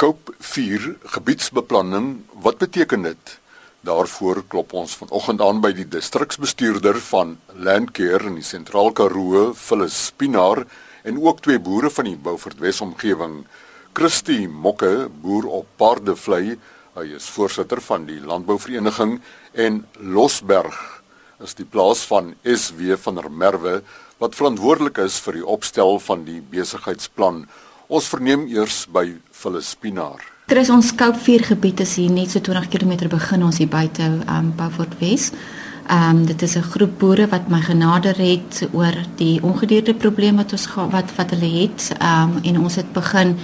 Koop 4 gebiedsbeplanning, wat beteken dit? Daarvoor klop ons vanoggend aan by die distriksbestuurder van Landcare in die Sentraal Karoo, Phyllis Spinaar, en ook twee boere van die Beaufort Wes omgewing, Christie Mokke, boer op Paardevlei, hy is voorsitter van die landbouvereniging en Losberg is die plaas van SW van der Merwe wat verantwoordelik is vir die opstel van die besigheidsplan. Ons verneem eers by Phyllis Spinaar. Dit is ons 4 gebied is hier net so 20 km begin ons hier buite um Beaufort Wes. Um dit is 'n groep boere wat my genader het oor die ongedierte probleem wat ons wat wat hulle het. Um en ons het begin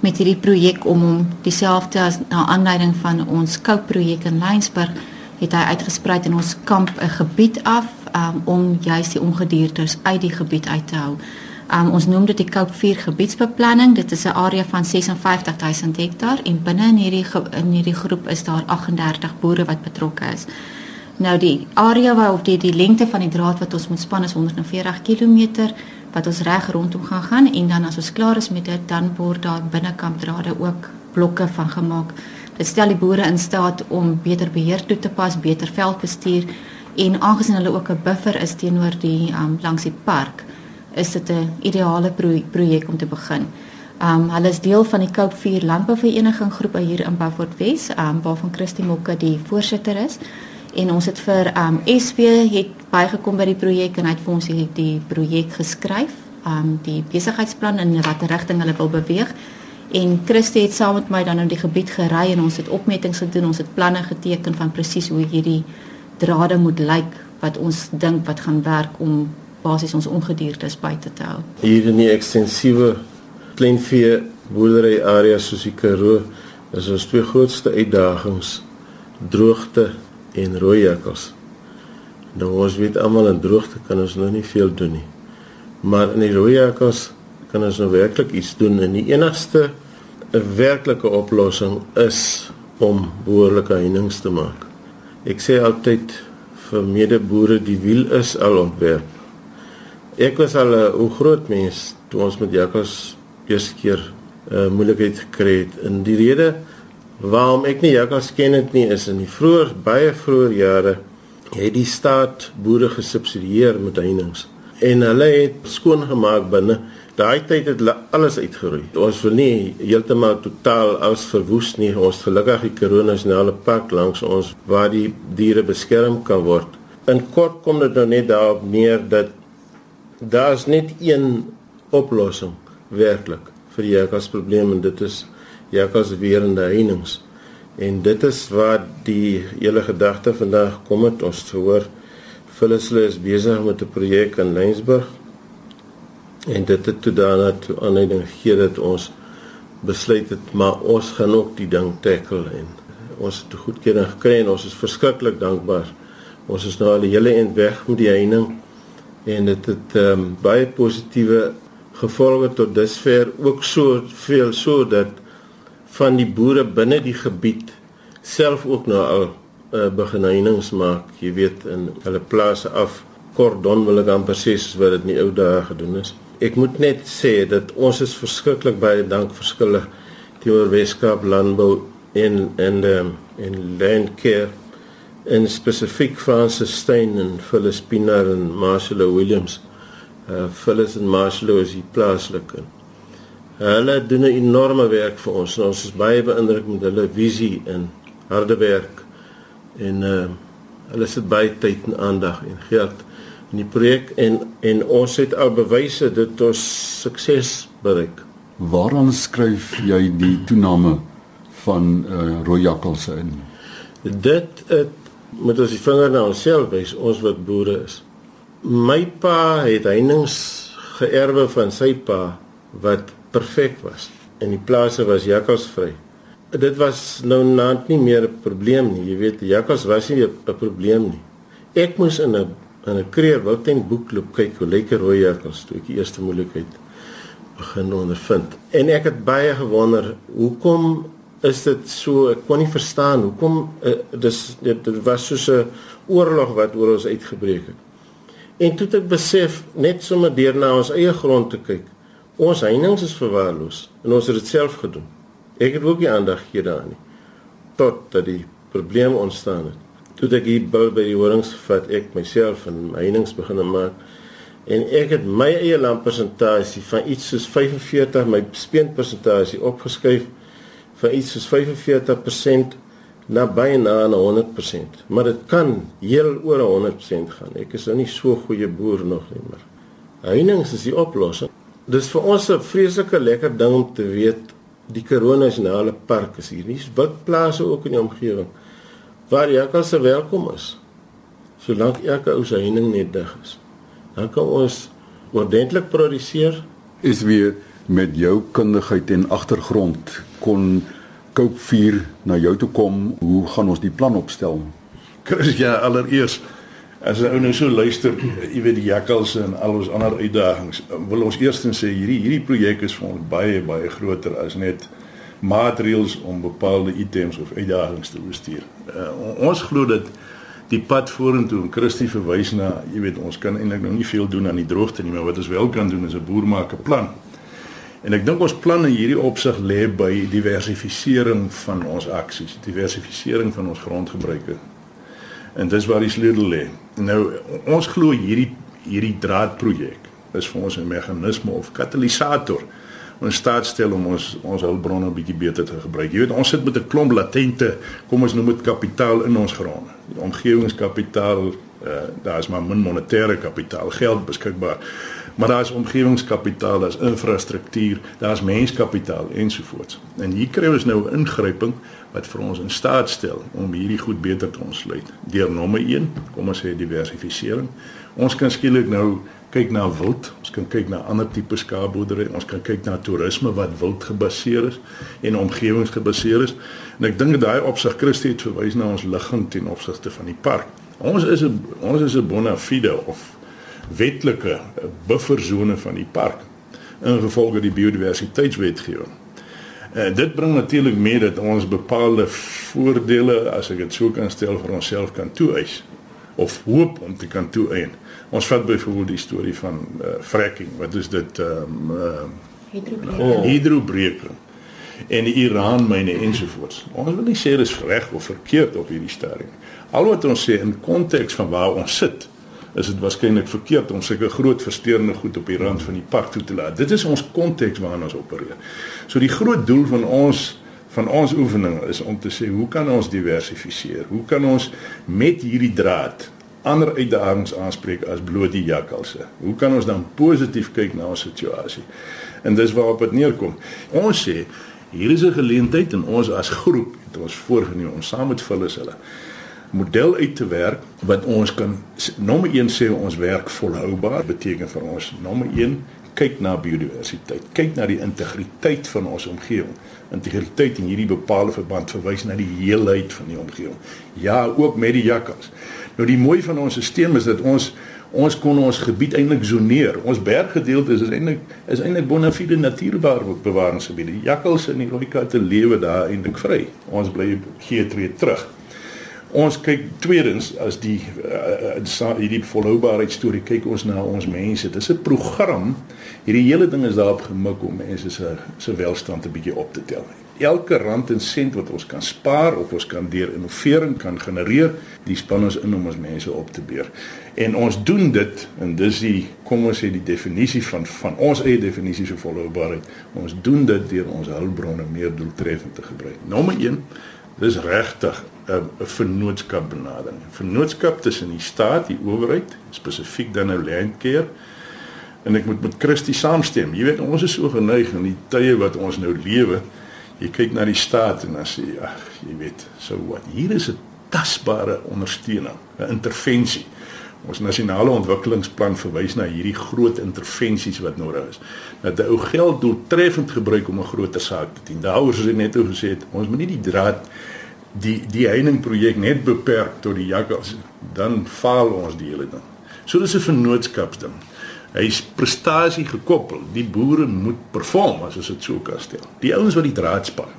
met hierdie projek om hom dieselfde as na aanleiding van ons scope projek in Lensburg het hy uitgesprei in ons kamp 'n gebied af um om juist die ongediertes uit die gebied uit te hou. Um, ons noem dit die Cape 4 gebiedsbeplanning. Dit is 'n area van 56000 hektaar en binne in hierdie in hierdie groep is daar 38 boere wat betrokke is. Nou die area waar of die die lengte van die draad wat ons moet span is 140 km wat ons reg rondom gaan gaan en dan as ons klaar is met dit dan word daar binnekant drade ook blokke van gemaak. Dit stel die boere in staat om beter beheer toe te pas, beter veldbestuur en aangesien hulle ook 'n buffer is teenoor die um, langs die park is dit 'n ideale pro projek om te begin. Um hulle is deel van die 4 Landbouvereniging groep hier in Beaufort Wes, um waarvan Christy Mokke die voorsitter is. En ons het vir um SW het bygekom by die projek en hy het vir ons die, die projek geskryf, um die besigheidsplan in watter rigting hulle wil beweeg. En Christy het saam met my dan in die gebied gery en ons het opmetings gedoen, ons het planne geteken van presies hoe hierdie drade moet lyk wat ons dink wat gaan werk om basies ons ongediertes buite te hou. Hier in die ekstensiewe kleinvee boerdery area soos die Karoo is ons twee grootste uitdagings droogte en rooi jakkals. Nou ons weet almal in droogte kan ons nou nie veel doen nie. Maar in die rooi jakkals kan ons nou werklik iets doen en die enigste 'n werklike oplossing is om behoorlike heininge te maak. Ek sê altyd vir medeboere die wiel is al ontwerp. Ek was al 'n uh, groot mens toe ons met Jakkals eerste keer 'n uh, moeilikheid gekry het. In die rede waarom ek nie Jakkals ken het nie is in die vroeë baie vroeë jare het die staat boere gesubsidieer met heininge en hulle het skoon gemaak binne daai tyd het hulle alles uitgeroei. Ons wil nie heeltemal totaal alles verwoes nie. Ons gelukkig die Karoo Nasionale Park langs ons waar die diere beskerm kan word. In kort kom dit nou net daarop neer dat daar's net een oplossing werklik vir die jakkals probleem en dit is jakkals weerende heininge. En dit is waar die hele gedagte vandag kom het ons hoor Phyllisle is besig met 'n projek in Lensburg. En dit het toe daarna toe aanleiding gegee dat ons besluit het maar ons gaan ook die ding tackle en ons het goedkeuring gekry en ons is verskriklik dankbaar. Ons is nou al die hele eind weg met die heining en dit het ehm um, baie positiewe gevolge tot dusver ook so veel sodat van die boere binne die gebied self ook nou al uh, begin heininge maak. Jy weet in hulle plase af kordon wil ek amper sê soos wat dit in die ou dae gedoen is. Ek moet net sê dat ons is verskriklik baie dank verskillig teenoor Weskaap landbou en en um, en landcare en spesifiek Francis Stein en Phyllis Pinaar en Marcelo Williams. Uh Phyllis en Marcelo is die plaaslike. Hulle doen 'n enorme werk vir ons. Ons is baie beïndruk met hulle visie en harde werk. En uh hulle sit baie tyd en aandag en geld in die projek en en ons het al bewyse dat ons sukses bereik. Waaraan skryf jy die toename van uh rooi jakkalse in? Dit het moet ons die vinger na onsself wys, ons wat boere is. My pa het heininge geërwe van sy pa wat perfek was en die plase was jakkalsvry. Dit was nou naand nie meer 'n probleem nie. Jy weet, jakkals was nie 'n probleem nie. Ek moes in 'n in 'n kreer Wouter boekloop kyk hoe lekker rooi jakkals toe ek die eerste moeilikheid begin ondervind. En ek het baie gewonder hoekom is dit so ek kon nie verstaan hoekom uh, dis dit, dit was soos 'n oorlog wat oor ons uitgebreek het. En toe ek besef net sommer deur na ons eie grond te kyk. Ons heininge is verwaarloos en ons het dit self gedoen. Ek het ook nie aandag gegee daaraan nie. Tot dat die probleem ontstaan het. Toe ek hier by die horings vat ek myself en my heininge begin maak en ek het my eie landpersentasie van iets soos 45 my speenpersentasie opgeskryf van iets soos 45% na byna na 100%. Maar dit kan heel oor 100% gaan. Ek is nou nie so goeie boer nog nie, maar heininge is die oplossing. Dis vir ons 'n vreeslike lekker ding om te weet die Karoo Nasionale Park is hier. Dis wildplase ook in die omgewing waar jy kan se welkom is. Solank elke ou se heining net dig is. Dan kan ons ordentlik produseer. Is weer met jou kundigheid en agtergrond kon 4 na jou toe kom. Hoe gaan ons die plan opstel? Chris, ja, allereers as ou nou so luister, jy weet die jakkals en al ons ander uitdagings, wil ons eerstens sê hierdie hierdie projek is vir ons baie baie groter as net maatreëls om bepaalde items of uitdagings te bestuur. Uh, ons glo dat die pad vorentoe en Christie verwys na, jy weet, ons kan eintlik nou nie veel doen aan die droogte nie, maar wat ons wel kan doen is 'n boer maak 'n plan. En ek dink ons plan in hierdie opsig lê by diversifisering van ons aksies, diversifisering van ons grondgebruike. En dis waar die sleutel lê. Nou ons glo hierdie hierdie draadprojek is vir ons 'n meganisme of katalisator om staat stel om ons ons hulpbronne 'n bietjie beter te gebruik. Jy weet ons sit met 'n klomp latente, kom ons noem dit kapitaal in ons gronde. Die omgewingskapitaal, uh, daar is maar min monetêre kapitaal, geld beskikbaar. Maar daar is omgewingskapitaal, daar is infrastruktuur, daar is menskapitaal ensovoorts. En hier kry ons nou 'n ingryping wat vir ons in staat stel om hierdie goed beter te ontsluit. Deur nommer 1, kom ons sê diversifisering. Ons kan skielik nou kyk na wild, ons kan kyk na ander tipe skaapboerdery, ons kan kyk na toerisme wat wild gebaseer is en omgewingsgebaseer is. En ek dink daai opsig Christie het verwys na ons ligging ten opsigte van die park. Ons is 'n ons is 'n bona fide of wetlike bufferzone van die park ingevolge die biodiversiteitswetgewing. Eh, dit bring natuurlik mee dat ons bepaalde voordele, as ek dit so kan stel, vir onsself kan toeëis of hoop om te kan toeëien. Ons vat byvoorbeeld die storie van uh, fracking. Wat is dit? Ehm um, uh, oh. hydrobreking en die Iran myne ensovoorts. Ons wil nie sê dit is reg of verkeerd op hierdie stadium. Al wat ons sê in konteks van waar ons sit, is dit waarskynlik verkeerd om sulke groot versteurende goed op die rand van die park toe te laat. Dit is ons konteks waarin ons opereer. So die groot doel van ons van ons oefening is om te sê hoe kan ons diversifiseer? Hoe kan ons met hierdie draad ander uitdagings aanspreek as bloot die jakkalse? Hoe kan ons dan positief kyk na ons situasie? En dis waarop dit neerkom. Ons sê hier is 'n geleentheid en ons as groep het ons voorgenem om saam met hulle hulle model uit te werk wat ons kan nommer 1 sê ons werk volhoubaar beteken vir ons nommer 1 kyk na biodiversiteit kyk na die integriteit van ons omgewing. Integriteit in hierdie bepaalde verband verwys na die heelheid van die omgewing. Ja ook met die jakkals. Nou die mooi van ons stelsel is dat ons ons kon ons gebied eintlik zoneer ons berggedeelte is eintlik is eintlik bonafide natuurbewaringsgebiede jakkals en die rooi katte lewe daar eintlik vry ons bly gee tree terug ons kyk tweedens as die uh, hierdie volhoubaarheid storie kyk ons na ons mense. Dit is 'n program. Hierdie hele ding is daarop gemik om mense se se welstand 'n bietjie op te tel. Elke rand en sent wat ons kan spaar of ons kan deur innovering kan genereer, dis span ons in om ons mense op te beer. En ons doen dit en dis die kom ons sê die definisie van van ons eie definisie van volhoubaarheid. Ons doen dit deur ons hulpbronne meer doeltreffend te gebruik. Nommer 1 Dis regtig 'n vennootskap benadering. Vennootskap tussen die staat, die owerheid, spesifiek dan nou landcare en ek moet met Christie saamstem. Jy weet ons is so geneig in die tye wat ons nou lewe. Jy kyk na die staat en dan sê jy, ag, jy weet, so wat. Hier is 'n tasbare ondersteuning, 'n intervensie. Ons nasionale ontwikkelingsplan verwys na hierdie groot intervensies wat nodig is. Dat ou geld doeltreffend gebruik om 'n groter saak te dien. Daaroor soos ek net o gesê het, ons moet nie die draad die die heining projek net beperk tot die jakkals dan faal ons die hele ding. So dis 'n vennootskapsding. Hy's prestasie gekoppel. Die boere moet perform as ons dit so kan stel. Die ouens wat die draad span.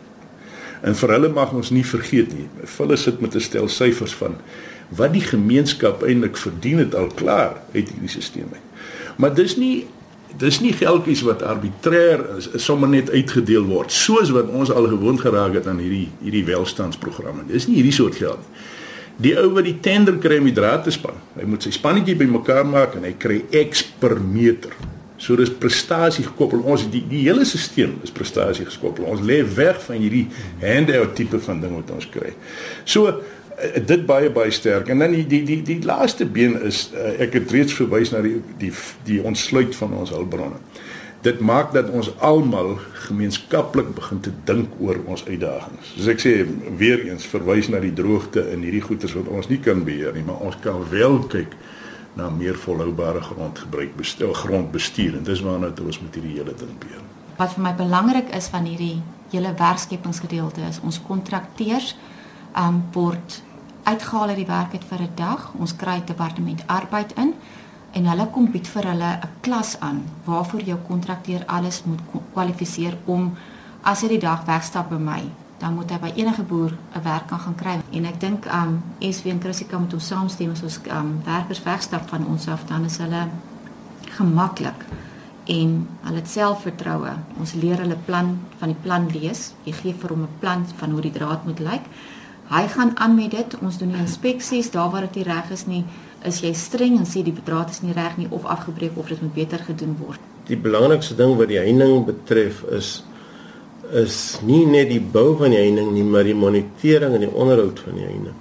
En vir hulle mag ons nie vergeet nie. Hulle sit met 'n stel syfers van wat die gemeenskap eintlik verdien het al klaar uit hierdie stelsel. Maar dis nie dis nie geldjies wat arbitrêr is, is sommer net uitgedeel word soos wat ons al gewoond geraak het aan hierdie hierdie welstandsprogramme. Dis nie hierdie soort geld nie. Die ou wat die tender kry om die draad te span, hy moet sy spannetjie bymekaar maak en hy kry X per meter. So dis prestasie gekoppel. Ons die die hele stelsel is prestasie gekoppel. Ons lê weg van hierdie handout tipe van ding wat ons kry. So uh, dit baie baie sterk en dan die die die die laaste been is uh, ek het reeds verwys na die die die ontsluit van ons hulpbronne. Dit maak dat ons almal gemeenskaplik begin te dink oor ons uitdagings. Soos ek sê weer eens verwys na die droogte in hierdie goeters wat ons nie kan beheer nie, maar ons kan wel kyk na meer volhoubare grondgebruik bestuur grondbestuur en dis waarna ons met hierdie hele ding beheer. Wat vir my belangrik is van hierdie hele werkskepingsgedeelte is ons kontrakteurs um word uitgehaal uit die werk uit vir 'n dag. Ons kry departement arbeid in en hulle kom bied vir hulle 'n klas aan waarvoor jou kontrakteur alles moet kwalifiseer om as hy die dag wegstap by my, dan moet hy by enige boer 'n werk kan gaan kry. En ek dink um SW en Chrissy kan met ons saamstem as ons um werkers wegstap van ons af dan is hulle gemaklik en hulle het selfvertroue. Ons leer hulle plan van die plan lees. Jy gee vir hom 'n plan van hoe die draad moet lyk. Hy gaan aan met dit. Ons doen die inspeksies daar waar dit reg is nie. Is jy streng en sê die bedraad is nie reg nie of afgebreek of dit moet beter gedoen word? Die belangrikste ding wat die heining betref is is nie net die bou van die heining nie, maar die monitering en die onderhoud van die heining.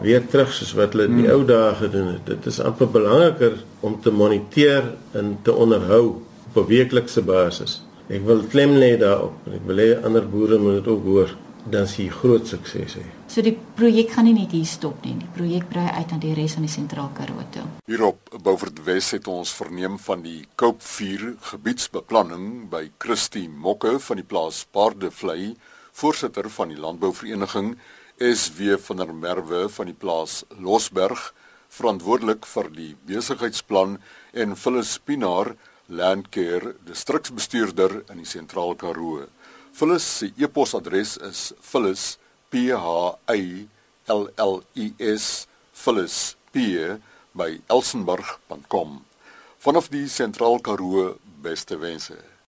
Weer terug soos wat hulle in die hmm. ou dae gedoen het. Dit is amper belangriker om te moniteer en te onderhou op 'n weeklikse basis. Ek wil klem lê daarop ek wil hê ander boere moet dit ook hoor dan sien groot sukses hê. So die projek gaan nie net hier stop nie. Die projek brei uit aan die res van die sentraal Karoo toe. Hierop Beaufort Wes het ons verneem van die 4 gebiedsbeplanning by Christie Mokke van die plaas Paardevlei, voorsitter van die landbouvereniging SW van der Merwe van die plaas Losberg, verantwoordelik vir die besigheidsplan en Phyllis Pinaar Landcare distriksbestuurder in die sentraal Karoo. Phyllis se e-posadres is phyllis p h y l l i s phyllis p by elsenburg.com. Vanaf die sentraal Karoo beste wense.